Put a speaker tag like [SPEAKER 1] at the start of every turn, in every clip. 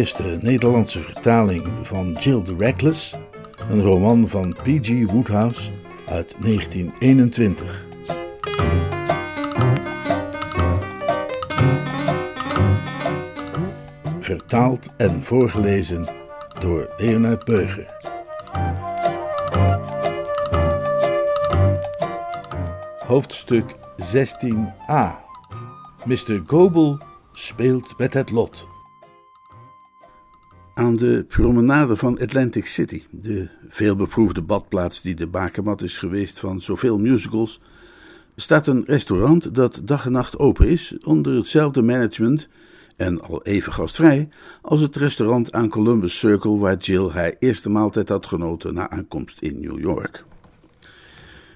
[SPEAKER 1] Eerste Nederlandse vertaling van Jill the Reckless, een roman van P.G. Woodhouse uit 1921. Vertaald en voorgelezen door Leonard Beuger. Hoofdstuk 16a. Mr. Goebel speelt met het lot. Aan de promenade van Atlantic City, de veelbeproefde badplaats die de bakermat is geweest van zoveel musicals, staat een restaurant dat dag en nacht open is onder hetzelfde management en al even gastvrij als het restaurant aan Columbus Circle waar Jill haar eerste maaltijd had genoten na aankomst in New York.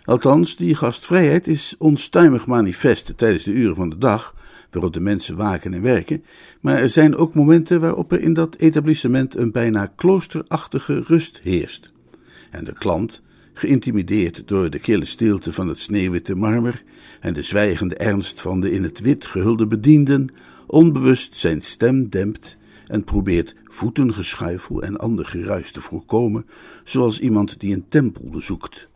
[SPEAKER 1] Althans, die gastvrijheid is onstuimig manifest tijdens de uren van de dag waarop de mensen waken en werken, maar er zijn ook momenten waarop er in dat etablissement een bijna kloosterachtige rust heerst. En de klant, geïntimideerd door de kille stilte van het sneeuwwitte marmer en de zwijgende ernst van de in het wit gehulde bedienden, onbewust zijn stem dempt en probeert voetengeschuifel en ander geruis te voorkomen, zoals iemand die een tempel bezoekt.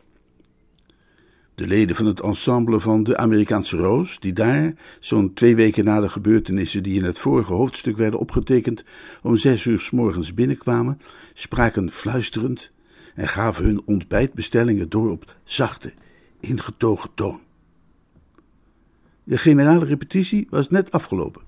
[SPEAKER 1] De leden van het ensemble van de Amerikaanse Roos, die daar, zo'n twee weken na de gebeurtenissen die in het vorige hoofdstuk werden opgetekend, om zes uur s morgens binnenkwamen, spraken fluisterend en gaven hun ontbijtbestellingen door op zachte, ingetogen toon. De generale repetitie was net afgelopen.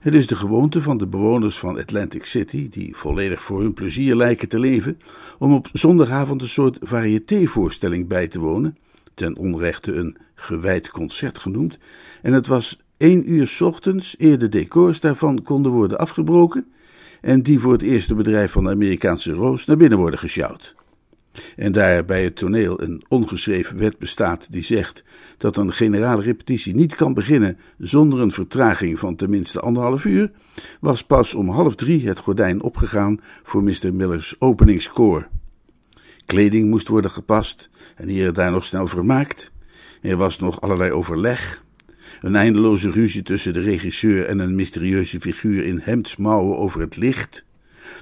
[SPEAKER 1] Het is de gewoonte van de bewoners van Atlantic City, die volledig voor hun plezier lijken te leven, om op zondagavond een soort variétévoorstelling bij te wonen, ten onrechte een gewijd concert genoemd, en het was één uur ochtends eer de decors daarvan konden worden afgebroken en die voor het eerste bedrijf van de Amerikaanse Roos naar binnen worden gesjouwd. En daar bij het toneel een ongeschreven wet bestaat die zegt dat een generale repetitie niet kan beginnen zonder een vertraging van tenminste anderhalf uur, was pas om half drie het gordijn opgegaan voor Mr. Miller's openingskoor. Kleding moest worden gepast en hier en daar nog snel vermaakt. Er was nog allerlei overleg. Een eindeloze ruzie tussen de regisseur en een mysterieuze figuur in hemdsmouwen over het licht.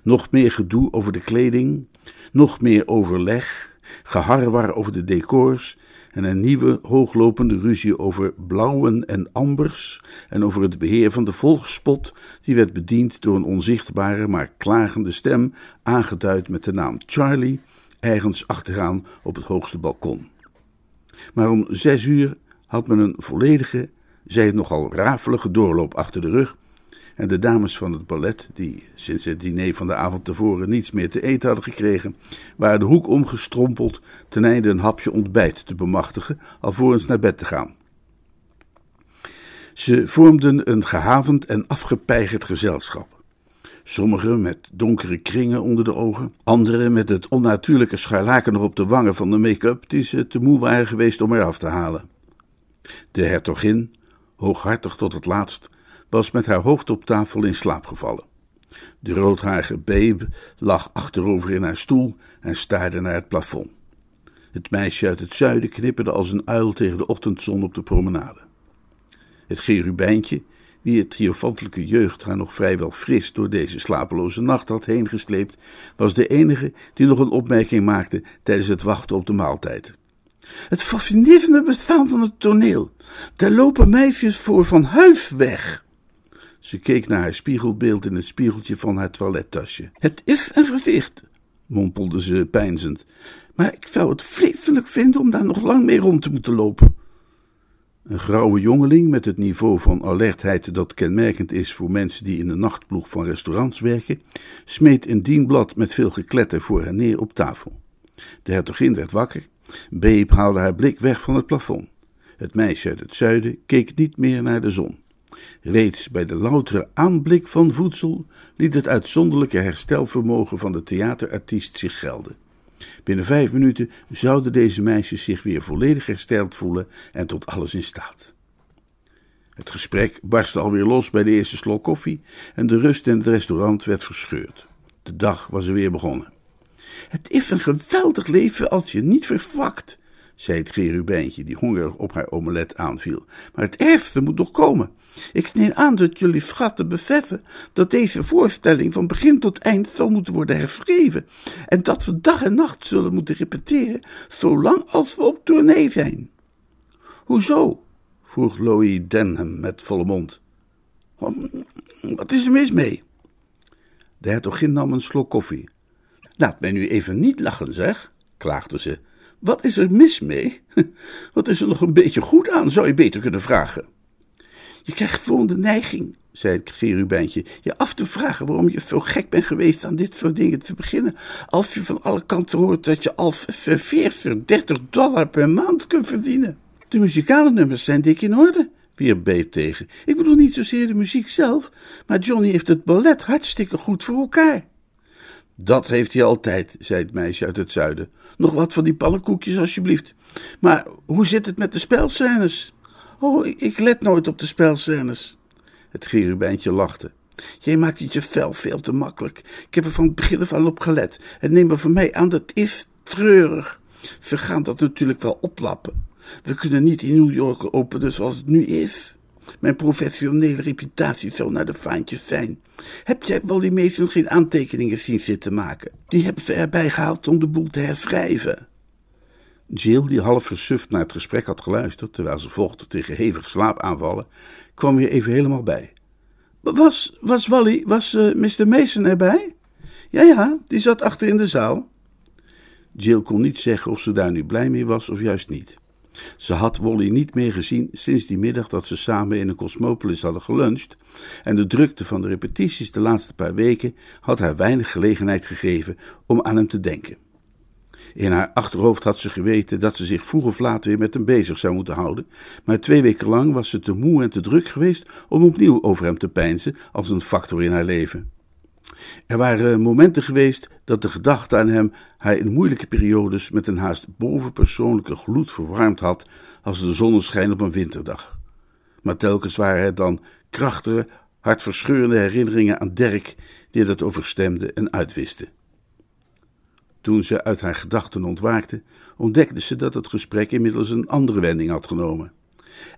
[SPEAKER 1] Nog meer gedoe over de kleding. Nog meer overleg. Geharrewar over de decors. En een nieuwe hooglopende ruzie over blauwen en ambers. En over het beheer van de volgspot. Die werd bediend door een onzichtbare maar klagende stem. Aangeduid met de naam Charlie ergens achteraan op het hoogste balkon. Maar om zes uur had men een volledige, zij het nogal rafelige doorloop achter de rug. En de dames van het ballet, die sinds het diner van de avond tevoren niets meer te eten hadden gekregen, waren de hoek omgestrompeld ten einde een hapje ontbijt te bemachtigen, alvorens naar bed te gaan. Ze vormden een gehavend en afgepeigerd gezelschap. Sommigen met donkere kringen onder de ogen, anderen met het onnatuurlijke scharlaken nog op de wangen van de make-up die ze te moe waren geweest om eraf te halen. De hertogin, hooghartig tot het laatst, was met haar hoofd op tafel in slaap gevallen. De roodharige babe lag achterover in haar stoel en staarde naar het plafond. Het meisje uit het zuiden knipperde als een uil tegen de ochtendzon op de promenade. Het gerubijntje, wie het triomfantelijke jeugd haar nog vrijwel fris door deze slapeloze nacht had heengesleept, was de enige die nog een opmerking maakte tijdens het wachten op de maaltijd. Het fascinerende bestaan van het toneel. Daar lopen meisjes voor van huis weg. Ze keek naar haar spiegelbeeld in het spiegeltje van haar toilettasje. Het is een gezicht, mompelde ze peinzend, maar ik zou het vreselijk vinden om daar nog lang mee rond te moeten lopen. Een grauwe jongeling met het niveau van alertheid dat kenmerkend is voor mensen die in de nachtploeg van restaurants werken, smeet een dienblad met veel gekletter voor haar neer op tafel. De hertogin werd wakker. Beep haalde haar blik weg van het plafond. Het meisje uit het zuiden keek niet meer naar de zon. Reeds bij de loutere aanblik van voedsel liet het uitzonderlijke herstelvermogen van de theaterartiest zich gelden. Binnen vijf minuten zouden deze meisjes zich weer volledig hersteld voelen en tot alles in staat. Het gesprek barstte alweer los bij de eerste slok koffie en de rust in het restaurant werd verscheurd. De dag was er weer begonnen. Het is een geweldig leven als je niet vervakt, zei het cherubijntje, die hongerig op haar omelet aanviel. Maar het ergste moet nog komen. Ik neem aan dat jullie schatten beseffen dat deze voorstelling van begin tot eind zal moeten worden herschreven. En dat we dag en nacht zullen moeten repeteren, zolang als we op tournee zijn. Hoezo? vroeg Louis Denham met volle mond. Wat is er mis mee? De hertogin nam een slok koffie. Laat mij nu even niet lachen, zeg, klaagde ze. Wat is er mis mee? Wat is er nog een beetje goed aan, zou je beter kunnen vragen. Je krijgt gewoon de neiging, zei het cherubijntje, je af te vragen waarom je zo gek bent geweest aan dit soort dingen te beginnen, als je van alle kanten hoort dat je al serveerster 30 dollar per maand kunt verdienen. De muzikale nummers zijn dik in orde, wierp Beep tegen. Ik bedoel niet zozeer de muziek zelf, maar Johnny heeft het ballet hartstikke goed voor elkaar. Dat heeft hij altijd, zei het meisje uit het zuiden. Nog wat van die pannenkoekjes, alsjeblieft. Maar hoe zit het met de spelscènes? Oh, ik let nooit op de spelscènes. Het cherubijntje lachte. Jij maakt het je vel veel te makkelijk. Ik heb er van het begin af aan op gelet. En neem er van mij aan, dat is treurig. Ze gaan dat natuurlijk wel oplappen. We kunnen niet in New York openen zoals het nu is. Mijn professionele reputatie zou naar de vaantjes zijn. Heb jij wel die meesten geen aantekeningen zien zitten maken? Die hebben ze erbij gehaald om de boel te herschrijven. Jill, die half versuft naar het gesprek had geluisterd, terwijl ze vochten tegen hevige slaapaanvallen, kwam weer even helemaal bij. Was, was Wally, was uh, eh, Mr. Mason erbij? Ja, ja, die zat achter in de zaal. Jill kon niet zeggen of ze daar nu blij mee was of juist niet. Ze had Wally niet meer gezien sinds die middag dat ze samen in een Cosmopolis hadden geluncht, en de drukte van de repetities de laatste paar weken had haar weinig gelegenheid gegeven om aan hem te denken. In haar achterhoofd had ze geweten dat ze zich vroeg of laat weer met hem bezig zou moeten houden, maar twee weken lang was ze te moe en te druk geweest om opnieuw over hem te peinzen als een factor in haar leven. Er waren momenten geweest dat de gedachte aan hem haar in moeilijke periodes met een haast bovenpersoonlijke gloed verwarmd had als de zonneschijn op een winterdag. Maar telkens waren er dan krachtige, hartverscheurende herinneringen aan Dirk die dat overstemden en uitwisten. Toen ze uit haar gedachten ontwaakte, ontdekte ze dat het gesprek inmiddels een andere wending had genomen.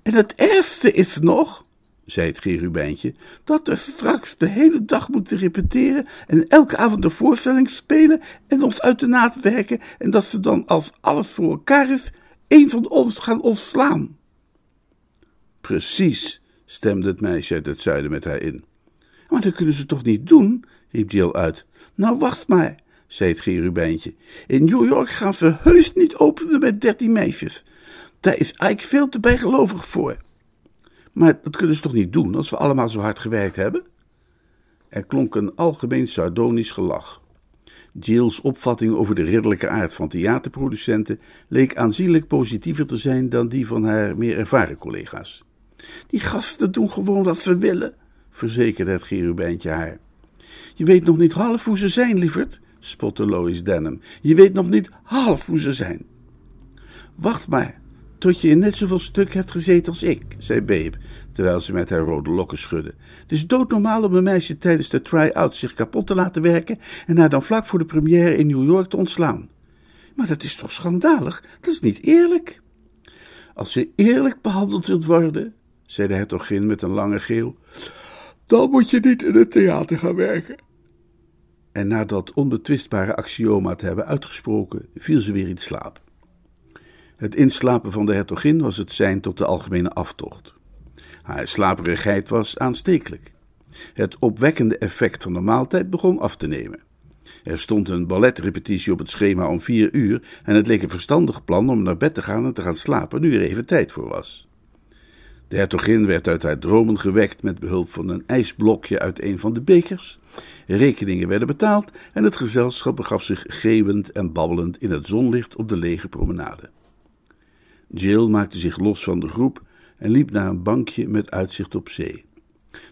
[SPEAKER 1] En het ergste is nog, zei het cherubijntje, dat we straks de hele dag moeten repeteren en elke avond de voorstelling spelen en ons uit de naad werken en dat ze dan, als alles voor elkaar is, een van ons gaan ontslaan. Precies, stemde het meisje uit het zuiden met haar in. Maar dat kunnen ze toch niet doen, riep Jill uit. Nou, wacht maar, zei het cherubijntje. In New York gaan ze heus niet openen met dertien meisjes. Daar is eigenlijk veel te bijgelovig voor. Maar dat kunnen ze toch niet doen als we allemaal zo hard gewerkt hebben? Er klonk een algemeen sardonisch gelach. Jill's opvatting over de ridderlijke aard van theaterproducenten leek aanzienlijk positiever te zijn dan die van haar meer ervaren collega's. Die gasten doen gewoon wat ze willen, verzekerde het cherubijntje haar. Je weet nog niet half hoe ze zijn, lieverd, spotte Lois Denham. Je weet nog niet half hoe ze zijn. Wacht maar, tot je in net zoveel stuk hebt gezeten als ik, zei Babe, terwijl ze met haar rode lokken schudde. Het is doodnormaal om een meisje tijdens de try-out zich kapot te laten werken en haar dan vlak voor de première in New York te ontslaan. Maar dat is toch schandalig? Dat is niet eerlijk. Als je eerlijk behandeld wilt worden, zei de hertogin met een lange geel, dan moet je niet in het theater gaan werken. En na dat onbetwistbare axioma te hebben uitgesproken, viel ze weer in slaap. Het inslapen van de hertogin was het zijn tot de algemene aftocht. Haar slaperigheid was aanstekelijk. Het opwekkende effect van de maaltijd begon af te nemen. Er stond een balletrepetitie op het schema om vier uur en het leek een verstandig plan om naar bed te gaan en te gaan slapen nu er even tijd voor was. De hertogin werd uit haar dromen gewekt met behulp van een ijsblokje uit een van de bekers. Rekeningen werden betaald en het gezelschap begaf zich geeuwend en babbelend in het zonlicht op de lege promenade. Jill maakte zich los van de groep en liep naar een bankje met uitzicht op zee.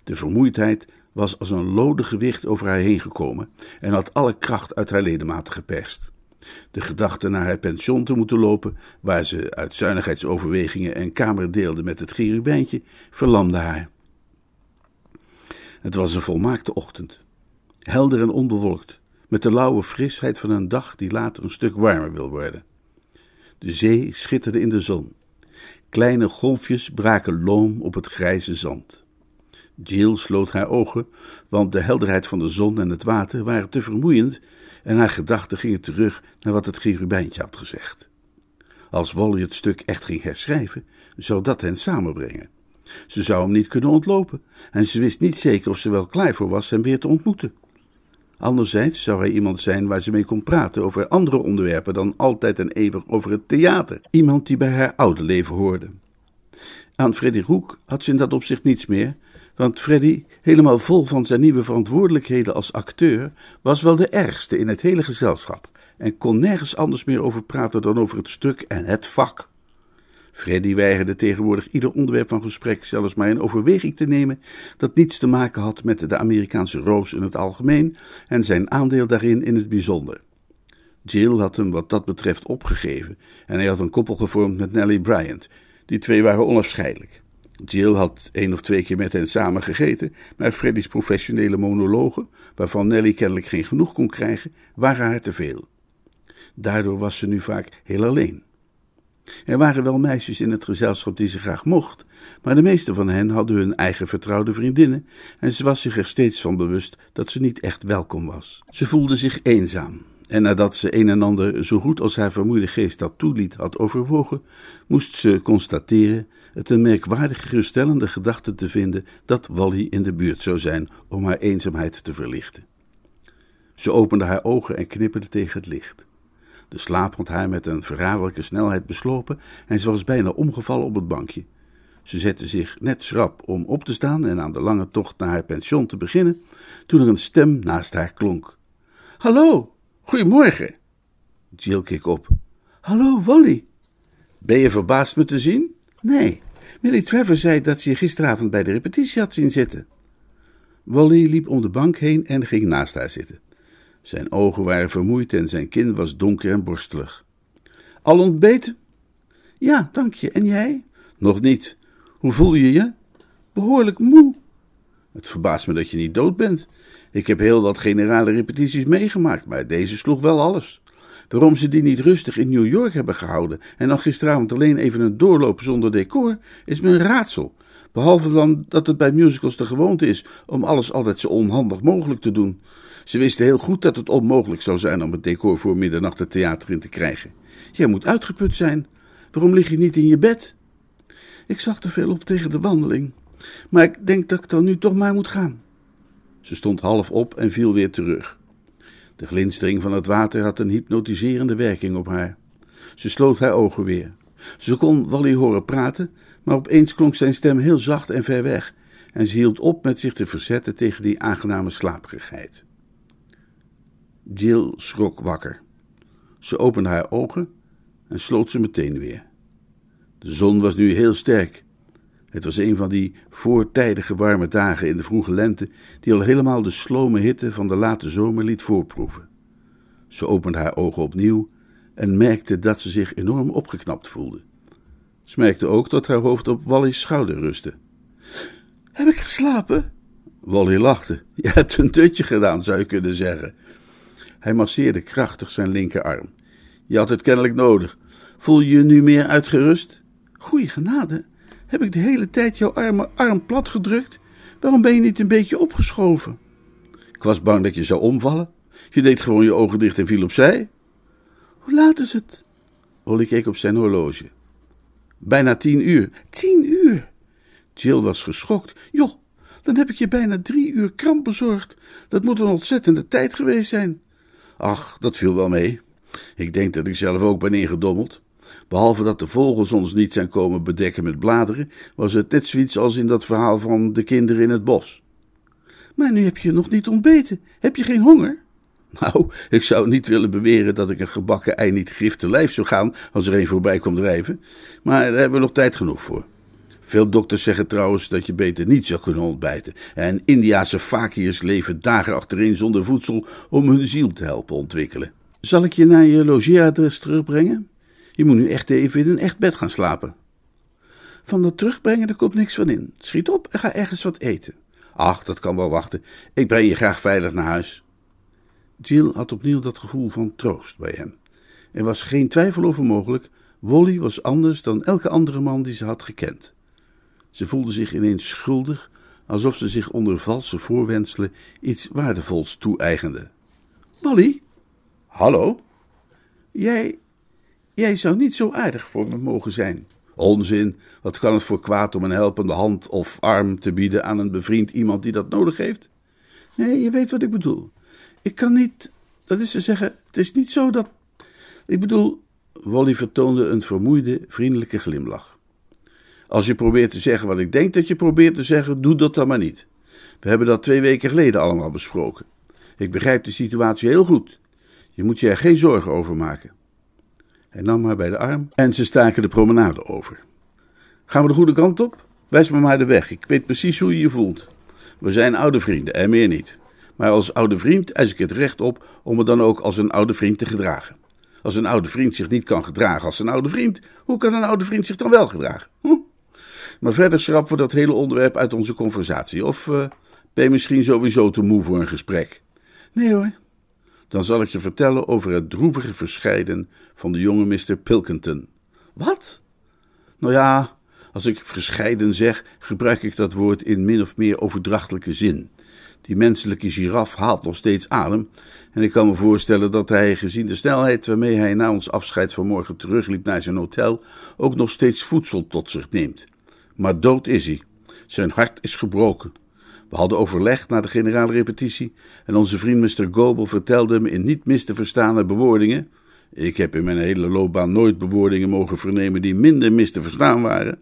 [SPEAKER 1] De vermoeidheid was als een lode gewicht over haar heen gekomen en had alle kracht uit haar ledematen geperst. De gedachte naar haar pension te moeten lopen, waar ze uit zuinigheidsoverwegingen een kamer deelde met het cherubijntje, verlamde haar. Het was een volmaakte ochtend, helder en onbewolkt, met de lauwe frisheid van een dag die later een stuk warmer wil worden. De zee schitterde in de zon. Kleine golfjes braken loom op het grijze zand. Jill sloot haar ogen, want de helderheid van de zon en het water waren te vermoeiend en haar gedachten gingen terug naar wat het cherubijntje had gezegd. Als Wally het stuk echt ging herschrijven, zou dat hen samenbrengen. Ze zou hem niet kunnen ontlopen en ze wist niet zeker of ze wel klaar voor was hem weer te ontmoeten. Anderzijds zou hij iemand zijn waar ze mee kon praten over andere onderwerpen dan altijd en eeuwig over het theater. Iemand die bij haar oude leven hoorde. Aan Freddy Roek had ze in dat opzicht niets meer, want Freddy, helemaal vol van zijn nieuwe verantwoordelijkheden als acteur, was wel de ergste in het hele gezelschap en kon nergens anders meer over praten dan over het stuk en het vak. Freddy weigerde tegenwoordig ieder onderwerp van gesprek zelfs maar in overweging te nemen dat niets te maken had met de Amerikaanse roos in het algemeen en zijn aandeel daarin in het bijzonder. Jill had hem wat dat betreft opgegeven en hij had een koppel gevormd met Nellie Bryant. Die twee waren onafscheidelijk. Jill had één of twee keer met hen samen gegeten, maar Freddy's professionele monologen, waarvan Nellie kennelijk geen genoeg kon krijgen, waren haar te veel. Daardoor was ze nu vaak heel alleen. Er waren wel meisjes in het gezelschap die ze graag mocht, maar de meeste van hen hadden hun eigen vertrouwde vriendinnen en ze was zich er steeds van bewust dat ze niet echt welkom was. Ze voelde zich eenzaam. En nadat ze een en ander zo goed als haar vermoeide geest dat toeliet had overwogen, moest ze constateren het een merkwaardig geruststellende gedachte te vinden dat Wally in de buurt zou zijn om haar eenzaamheid te verlichten. Ze opende haar ogen en knipperde tegen het licht. De slaap had haar met een verraderlijke snelheid beslopen en ze was bijna omgevallen op het bankje. Ze zette zich net schrap om op te staan en aan de lange tocht naar haar pension te beginnen, toen er een stem naast haar klonk. Hallo, goedemorgen. Jill keek op. Hallo, Wally. Ben je verbaasd me te zien? Nee, Millie Trevor zei dat ze je gisteravond bij de repetitie had zien zitten. Wally liep om de bank heen en ging naast haar zitten. Zijn ogen waren vermoeid en zijn kin was donker en borstelig. Al ontbeten? Ja, dank je. En jij? Nog niet. Hoe voel je je? Behoorlijk moe. Het verbaast me dat je niet dood bent. Ik heb heel wat generale repetities meegemaakt, maar deze sloeg wel alles. Waarom ze die niet rustig in New York hebben gehouden en dan gisteravond alleen even een doorloop zonder decor, is me een raadsel. Behalve dan dat het bij musicals de gewoonte is om alles altijd zo onhandig mogelijk te doen. Ze wisten heel goed dat het onmogelijk zou zijn om het decor voor middernacht het theater in te krijgen. Jij moet uitgeput zijn. Waarom lig je niet in je bed? Ik zag te veel op tegen de wandeling. Maar ik denk dat ik dan nu toch maar moet gaan. Ze stond half op en viel weer terug. De glinstering van het water had een hypnotiserende werking op haar. Ze sloot haar ogen weer. Ze kon Wally horen praten, maar opeens klonk zijn stem heel zacht en ver weg, en ze hield op met zich te verzetten tegen die aangename slaperigheid. Jill schrok wakker. Ze opende haar ogen en sloot ze meteen weer. De zon was nu heel sterk. Het was een van die voortijdige warme dagen in de vroege lente die al helemaal de slome hitte van de late zomer liet voorproeven. Ze opende haar ogen opnieuw en merkte dat ze zich enorm opgeknapt voelde. Ze merkte ook dat haar hoofd op Wally's schouder rustte. Heb ik geslapen? Wally lachte. Je hebt een dutje gedaan, zou je kunnen zeggen. Hij masseerde krachtig zijn linkerarm. Je had het kennelijk nodig. Voel je je nu meer uitgerust? Goeie genade. Heb ik de hele tijd jouw arme arm plat gedrukt? Waarom ben je niet een beetje opgeschoven? Ik was bang dat je zou omvallen. Je deed gewoon je ogen dicht en viel opzij. Hoe laat is het? Olly keek op zijn horloge. Bijna tien uur. Tien uur? Jill was geschokt. Joh, dan heb ik je bijna drie uur kramp bezorgd. Dat moet een ontzettende tijd geweest zijn. Ach, dat viel wel mee. Ik denk dat ik zelf ook ben ingedommeld. Behalve dat de vogels ons niet zijn komen bedekken met bladeren, was het net zoiets als in dat verhaal van de kinderen in het bos. Maar nu heb je nog niet ontbeten. Heb je geen honger? Nou, ik zou niet willen beweren dat ik een gebakken ei niet grif te lijf zou gaan als er een voorbij komt drijven, maar daar hebben we nog tijd genoeg voor. Veel dokters zeggen trouwens dat je beter niet zou kunnen ontbijten. En Indiase fakirs leven dagen achtereen zonder voedsel om hun ziel te helpen ontwikkelen. Zal ik je naar je logeeradres terugbrengen? Je moet nu echt even in een echt bed gaan slapen. Van dat terugbrengen, daar komt niks van in. Schiet op en ga ergens wat eten. Ach, dat kan wel wachten. Ik breng je graag veilig naar huis. Jill had opnieuw dat gevoel van troost bij hem. Er was geen twijfel over mogelijk. Wally was anders dan elke andere man die ze had gekend. Ze voelde zich ineens schuldig, alsof ze zich onder valse voorwenselen iets waardevols toe-eigende. Wally? Hallo? Jij, jij zou niet zo aardig voor me mogen zijn. Onzin, wat kan het voor kwaad om een helpende hand of arm te bieden aan een bevriend iemand die dat nodig heeft? Nee, je weet wat ik bedoel. Ik kan niet, dat is te zeggen, het is niet zo dat. Ik bedoel, Wally vertoonde een vermoeide, vriendelijke glimlach. Als je probeert te zeggen wat ik denk dat je probeert te zeggen, doe dat dan maar niet. We hebben dat twee weken geleden allemaal besproken. Ik begrijp de situatie heel goed. Je moet je er geen zorgen over maken. Hij nam haar bij de arm en ze staken de promenade over. Gaan we de goede kant op? Wijs me maar de weg. Ik weet precies hoe je je voelt. We zijn oude vrienden en meer niet. Maar als oude vriend eis ik het recht op om me dan ook als een oude vriend te gedragen. Als een oude vriend zich niet kan gedragen als een oude vriend, hoe kan een oude vriend zich dan wel gedragen? Hm? Maar verder schrappen we dat hele onderwerp uit onze conversatie. Of uh, ben je misschien sowieso te moe voor een gesprek? Nee hoor. Dan zal ik je vertellen over het droevige verscheiden van de jonge Mr. Pilkington. Wat? Nou ja, als ik verscheiden zeg, gebruik ik dat woord in min of meer overdrachtelijke zin. Die menselijke giraf haalt nog steeds adem. En ik kan me voorstellen dat hij, gezien de snelheid waarmee hij na ons afscheid vanmorgen terugliep naar zijn hotel, ook nog steeds voedsel tot zich neemt. Maar dood is hij. Zijn hart is gebroken. We hadden overleg na de generale repetitie en onze vriend Mr. Goebel vertelde me in niet mis te verstaande bewoordingen. Ik heb in mijn hele loopbaan nooit bewoordingen mogen vernemen die minder mis te verstaan waren.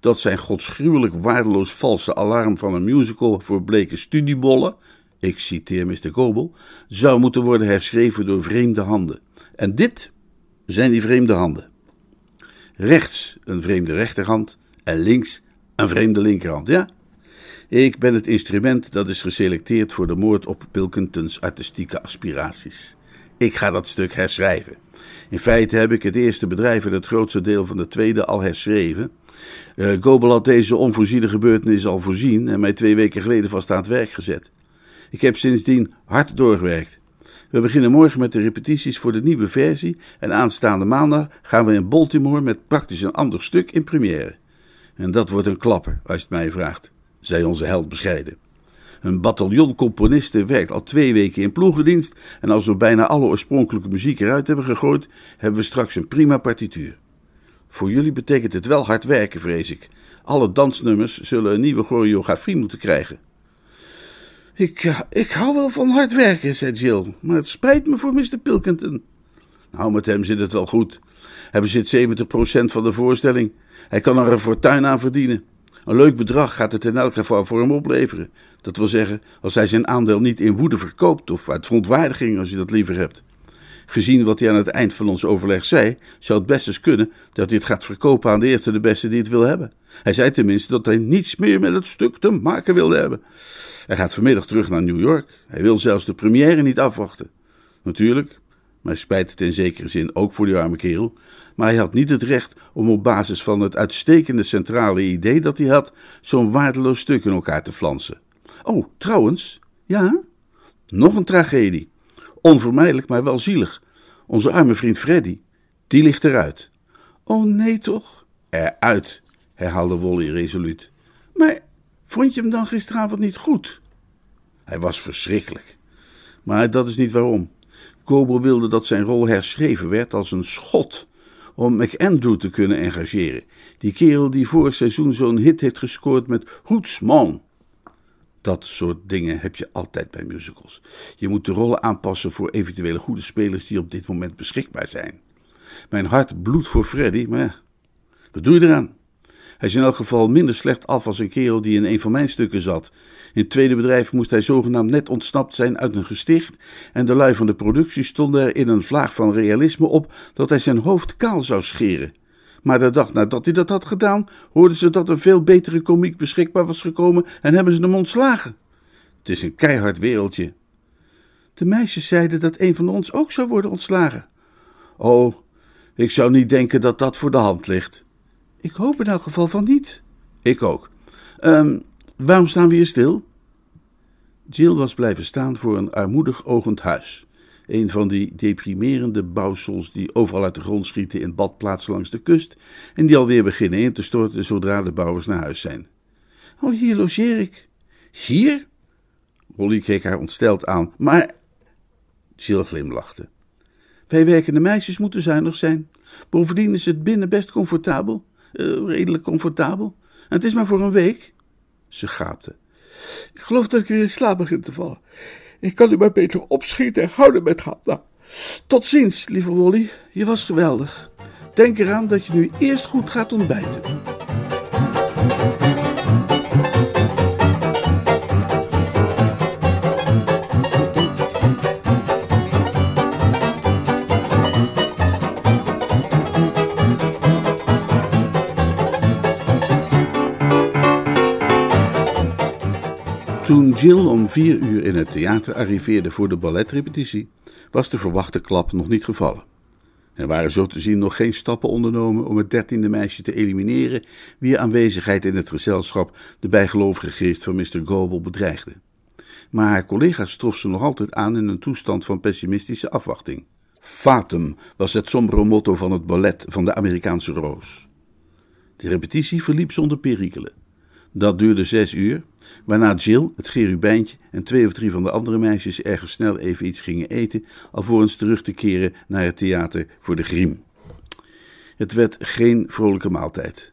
[SPEAKER 1] Dat zijn godsgruwelijk waardeloos valse alarm van een musical voor bleke studiebollen, ik citeer Mr. Goebel, zou moeten worden herschreven door vreemde handen. En dit zijn die vreemde handen. Rechts een vreemde rechterhand en links een vreemde linkerhand. Ja, ik ben het instrument dat is geselecteerd voor de moord op Pilkingtons artistieke aspiraties. Ik ga dat stuk herschrijven. In feite heb ik het eerste bedrijf en het grootste deel van de tweede al herschreven. Uh, Gobel had deze onvoorziene gebeurtenis al voorzien en mij twee weken geleden vast aan het werk gezet. Ik heb sindsdien hard doorgewerkt. We beginnen morgen met de repetities voor de nieuwe versie en aanstaande maandag gaan we in Baltimore met praktisch een ander stuk in première. En dat wordt een klapper, als je het mij vraagt, zei onze held bescheiden. Een bataljon componisten werkt al twee weken in ploegendienst en als we bijna alle oorspronkelijke muziek eruit hebben gegooid, hebben we straks een prima partituur. Voor jullie betekent het wel hard werken, vrees ik. Alle dansnummers zullen een nieuwe choreografie moeten krijgen. Ik, ik hou wel van hard werken, zei Jill, maar het spijt me voor Mr. Pilkington. Nou, met hem zit het wel goed. Hij bezit 70% van de voorstelling. Hij kan er een fortuin aan verdienen. Een leuk bedrag gaat het in elk geval voor hem opleveren. Dat wil zeggen, als hij zijn aandeel niet in woede verkoopt of uit verontwaardiging, als je dat liever hebt. Gezien wat hij aan het eind van ons overleg zei, zou het best eens kunnen dat hij het gaat verkopen aan de eerste de beste die het wil hebben. Hij zei tenminste dat hij niets meer met het stuk te maken wilde hebben. Hij gaat vanmiddag terug naar New York. Hij wil zelfs de première niet afwachten. Natuurlijk, maar spijt het in zekere zin ook voor die arme kerel. Maar hij had niet het recht om op basis van het uitstekende centrale idee dat hij had, zo'n waardeloos stuk in elkaar te flansen. Oh, trouwens, ja? Nog een tragedie. Onvermijdelijk, maar wel zielig. Onze arme vriend Freddy, die ligt eruit. Oh nee toch? Eruit, herhaalde Wolly resoluut. Maar vond je hem dan gisteravond niet goed? Hij was verschrikkelijk. Maar dat is niet waarom. Kobo wilde dat zijn rol herschreven werd als een schot om McAndrew te kunnen engageren. Die kerel die vorig seizoen zo'n hit heeft gescoord met Hootsman. Dat soort dingen heb je altijd bij musicals. Je moet de rollen aanpassen voor eventuele goede spelers die op dit moment beschikbaar zijn. Mijn hart bloedt voor Freddy, maar wat doe je eraan? Hij is in elk geval minder slecht af als een kerel die in een van mijn stukken zat. In het tweede bedrijf moest hij zogenaamd net ontsnapt zijn uit een gesticht en de lui van de productie stonden er in een vlaag van realisme op dat hij zijn hoofd kaal zou scheren. Maar de dag nadat hij dat had gedaan, hoorden ze dat een veel betere komiek beschikbaar was gekomen en hebben ze hem ontslagen. Het is een keihard wereldje. De meisjes zeiden dat een van ons ook zou worden ontslagen. Oh, ik zou niet denken dat dat voor de hand ligt. Ik hoop in elk geval van niet. Ik ook. Um, waarom staan we hier stil? Jill was blijven staan voor een armoedig ogend huis. Een van die deprimerende bouwsels die overal uit de grond schieten in badplaatsen langs de kust en die alweer beginnen in te storten zodra de bouwers naar huis zijn. Oh, hier logeer ik. Hier? Rolly keek haar ontsteld aan. Maar. Jill glimlachte. Wij werkende meisjes moeten zuinig zijn. Bovendien is het binnen best comfortabel. Uh, redelijk comfortabel. En het is maar voor een week. Ze gaapte. Ik geloof dat ik weer in slaap begin te vallen. Ik kan u maar beter opschieten en houden met gaan. Nou, tot ziens, lieve Wolly. Je was geweldig. Denk eraan dat je nu eerst goed gaat ontbijten. Toen Jill om vier uur in het theater arriveerde voor de balletrepetitie, was de verwachte klap nog niet gevallen. Er waren zo te zien nog geen stappen ondernomen om het dertiende meisje te elimineren, wie aanwezigheid in het gezelschap de bijgelovige geest van Mr. Goble bedreigde. Maar haar collega's trof ze nog altijd aan in een toestand van pessimistische afwachting. Fatum was het sombere motto van het ballet van de Amerikaanse roos. De repetitie verliep zonder perikelen. Dat duurde zes uur, waarna Jill, het gerubijntje en twee of drie van de andere meisjes ergens snel even iets gingen eten, alvorens terug te keren naar het theater voor de griem. Het werd geen vrolijke maaltijd.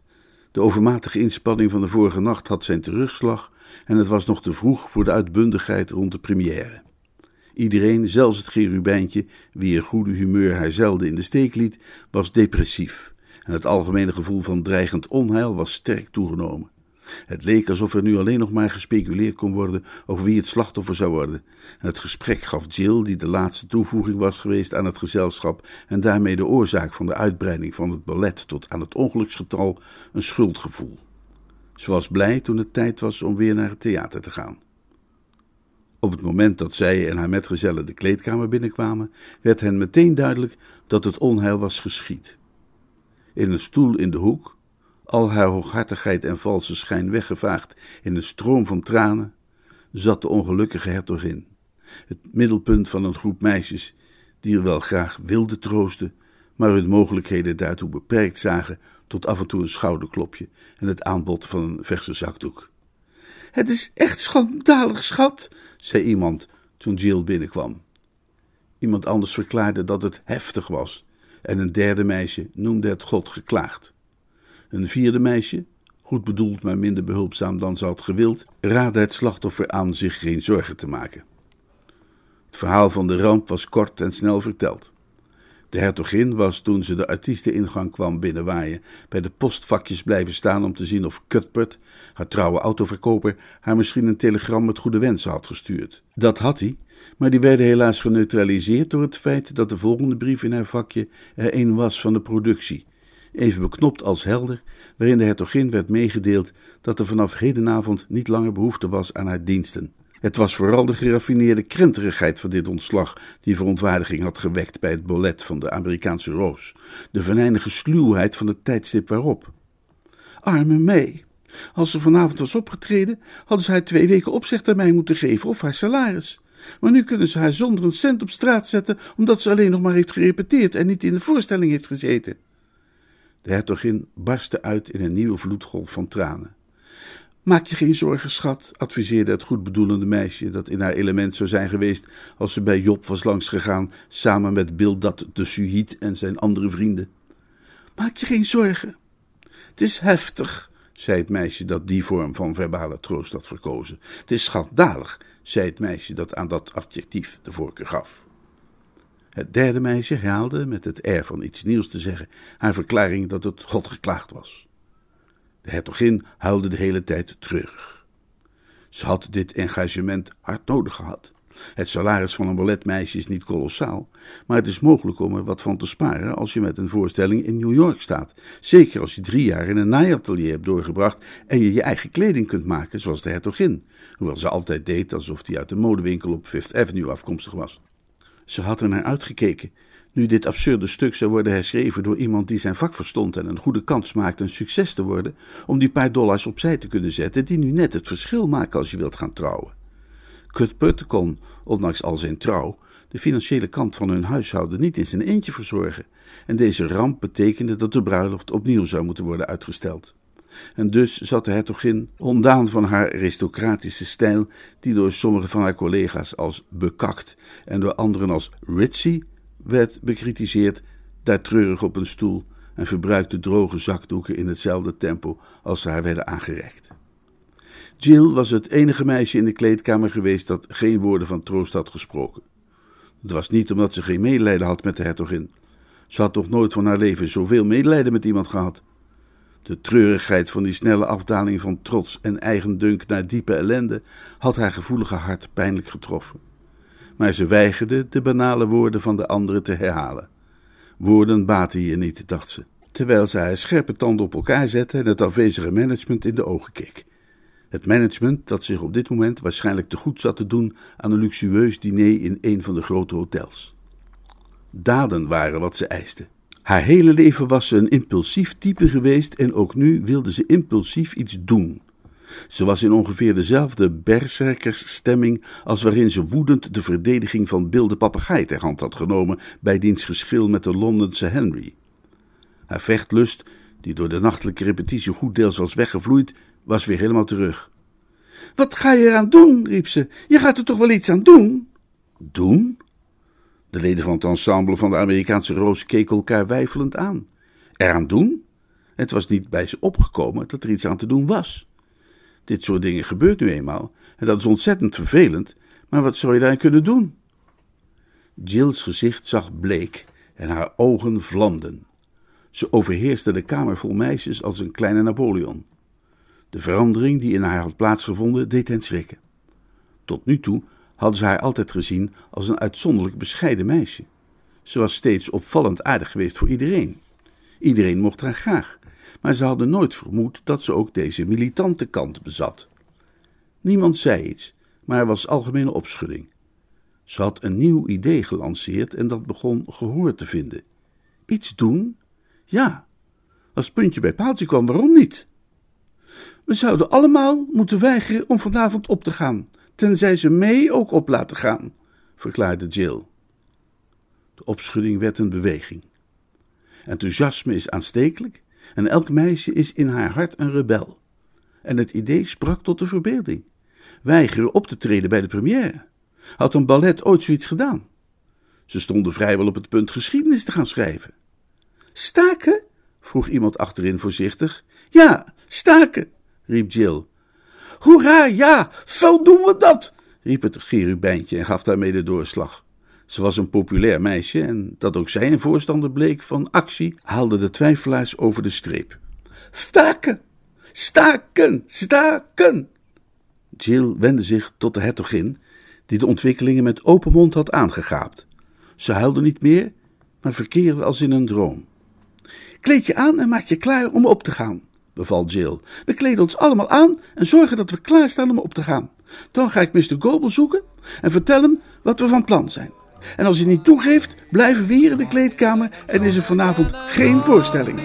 [SPEAKER 1] De overmatige inspanning van de vorige nacht had zijn terugslag en het was nog te vroeg voor de uitbundigheid rond de première. Iedereen, zelfs het gerubijntje, wie goede humeur hij zelden in de steek liet, was depressief en het algemene gevoel van dreigend onheil was sterk toegenomen. Het leek alsof er nu alleen nog maar gespeculeerd kon worden over wie het slachtoffer zou worden. En het gesprek gaf Jill, die de laatste toevoeging was geweest aan het gezelschap en daarmee de oorzaak van de uitbreiding van het ballet tot aan het ongeluksgetal, een schuldgevoel. Ze was blij toen het tijd was om weer naar het theater te gaan. Op het moment dat zij en haar metgezellen de kleedkamer binnenkwamen, werd hen meteen duidelijk dat het onheil was geschied. In een stoel in de hoek, al haar hooghartigheid en valse schijn weggevaagd in een stroom van tranen, zat de ongelukkige hertogin, het middelpunt van een groep meisjes die er wel graag wilden troosten, maar hun mogelijkheden daartoe beperkt zagen tot af en toe een schouderklopje en het aanbod van een verse zakdoek. Het is echt schandalig, schat, zei iemand toen Jill binnenkwam. Iemand anders verklaarde dat het heftig was, en een derde meisje noemde het God geklaagd. Een vierde meisje, goed bedoeld maar minder behulpzaam dan ze had gewild, raadde het slachtoffer aan zich geen zorgen te maken. Het verhaal van de ramp was kort en snel verteld. De hertogin was toen ze de artiesteningang kwam binnenwaaien bij de postvakjes blijven staan om te zien of Cuthbert, haar trouwe autoverkoper, haar misschien een telegram met goede wensen had gestuurd. Dat had hij, maar die werden helaas geneutraliseerd door het feit dat de volgende brief in haar vakje er een was van de productie, even beknopt als helder, waarin de hertogin werd meegedeeld dat er vanaf hedenavond niet langer behoefte was aan haar diensten. Het was vooral de geraffineerde krenterigheid van dit ontslag die verontwaardiging had gewekt bij het bolet van de Amerikaanse roos, de venijnige sluwheid van het tijdstip waarop. Arme May. Als ze vanavond was opgetreden, hadden ze haar twee weken opzegtermijn moeten geven of haar salaris. Maar nu kunnen ze haar zonder een cent op straat zetten, omdat ze alleen nog maar heeft gerepeteerd en niet in de voorstelling heeft gezeten. De hertogin barstte uit in een nieuwe vloedgolf van tranen. Maak je geen zorgen, schat, adviseerde het goedbedoelende meisje, dat in haar element zou zijn geweest als ze bij Job was langsgegaan, samen met Bildad de Suhit en zijn andere vrienden. Maak je geen zorgen. Het is heftig, zei het meisje dat die vorm van verbale troost had verkozen. Het is schandalig, zei het meisje dat aan dat adjectief de voorkeur gaf. Het derde meisje herhaalde, met het air van iets nieuws te zeggen, haar verklaring dat het God geklaagd was. De hertogin huilde de hele tijd treurig. Ze had dit engagement hard nodig gehad. Het salaris van een balletmeisje is niet kolossaal, maar het is mogelijk om er wat van te sparen als je met een voorstelling in New York staat. Zeker als je drie jaar in een naaiatelier hebt doorgebracht en je je eigen kleding kunt maken, zoals de hertogin, hoewel ze altijd deed alsof die uit een modewinkel op Fifth Avenue afkomstig was. Ze had er naar uitgekeken. Nu dit absurde stuk zou worden herschreven door iemand die zijn vak verstond en een goede kans maakte een succes te worden, om die paar dollars opzij te kunnen zetten die nu net het verschil maken als je wilt gaan trouwen. Cuthbert kon, ondanks al zijn trouw, de financiële kant van hun huishouden niet in zijn eentje verzorgen, en deze ramp betekende dat de bruiloft opnieuw zou moeten worden uitgesteld. En dus zat de hertogin, ondaan van haar aristocratische stijl, die door sommige van haar collega's als bekakt en door anderen als ritzy werd bekritiseerd, daar treurig op een stoel en verbruikte droge zakdoeken in hetzelfde tempo als ze haar werden aangereikt. Jill was het enige meisje in de kleedkamer geweest dat geen woorden van troost had gesproken. Het was niet omdat ze geen medelijden had met de hertogin. Ze had toch nooit van haar leven zoveel medelijden met iemand gehad. De treurigheid van die snelle afdaling van trots en eigendunk naar diepe ellende had haar gevoelige hart pijnlijk getroffen. Maar ze weigerde de banale woorden van de anderen te herhalen. Woorden baten hier niet, dacht ze, terwijl ze haar scherpe tanden op elkaar zette en het afwezige management in de ogen keek. Het management dat zich op dit moment waarschijnlijk te goed zat te doen aan een luxueus diner in een van de grote hotels. Daden waren wat ze eiste. Haar hele leven was ze een impulsief type geweest en ook nu wilde ze impulsief iets doen. Ze was in ongeveer dezelfde berserkersstemming als waarin ze woedend de verdediging van Bill de papegaai ter hand had genomen bij diens geschil met de Londense Henry. Haar vechtlust, die door de nachtelijke repetitie goed deels was weggevloeid, was weer helemaal terug. Wat ga je eraan doen? riep ze. Je gaat er toch wel iets aan doen? Doen? De leden van het ensemble van de Amerikaanse Roos keken elkaar weifelend aan. Eraan doen? Het was niet bij ze opgekomen dat er iets aan te doen was. Dit soort dingen gebeurt nu eenmaal en dat is ontzettend vervelend, maar wat zou je daarin kunnen doen? Jill's gezicht zag bleek en haar ogen vlamden. Ze overheerste de kamer vol meisjes als een kleine Napoleon. De verandering die in haar had plaatsgevonden deed hen schrikken. Tot nu toe hadden ze haar altijd gezien als een uitzonderlijk bescheiden meisje. Ze was steeds opvallend aardig geweest voor iedereen. Iedereen mocht haar graag, maar ze hadden nooit vermoed dat ze ook deze militante kant bezat. Niemand zei iets, maar er was algemene opschudding. Ze had een nieuw idee gelanceerd en dat begon gehoor te vinden. Iets doen? Ja. Als puntje bij paaltje kwam, waarom niet? We zouden allemaal moeten weigeren om vanavond op te gaan, tenzij ze mee ook op laten gaan, verklaarde Jill. De opschudding werd een beweging. Enthousiasme is aanstekelijk en elk meisje is in haar hart een rebel. En het idee sprak tot de verbeelding. Weigeren op te treden bij de première. Had een ballet ooit zoiets gedaan? Ze stonden vrijwel op het punt geschiedenis te gaan schrijven. Staken? vroeg iemand achterin voorzichtig. Ja, staken, riep Jill. Hoera, ja, zo doen we dat, riep het cherubijntje en gaf daarmee de doorslag. Ze was een populair meisje en dat ook zij een voorstander bleek van actie, haalde de twijfelaars over de streep. Staken, staken, staken! Jill wendde zich tot de hertogin, die de ontwikkelingen met open mond had aangegaapt. Ze huilde niet meer, maar verkeerde als in een droom. Kleed je aan en maak je klaar om op te gaan, beval Jill. We kleden ons allemaal aan en zorgen dat we klaar staan om op te gaan. Dan ga ik Mr. Goble zoeken en vertel hem wat we van plan zijn. En als hij niet toegeeft, blijven we hier in de kleedkamer en is er vanavond geen voorstelling.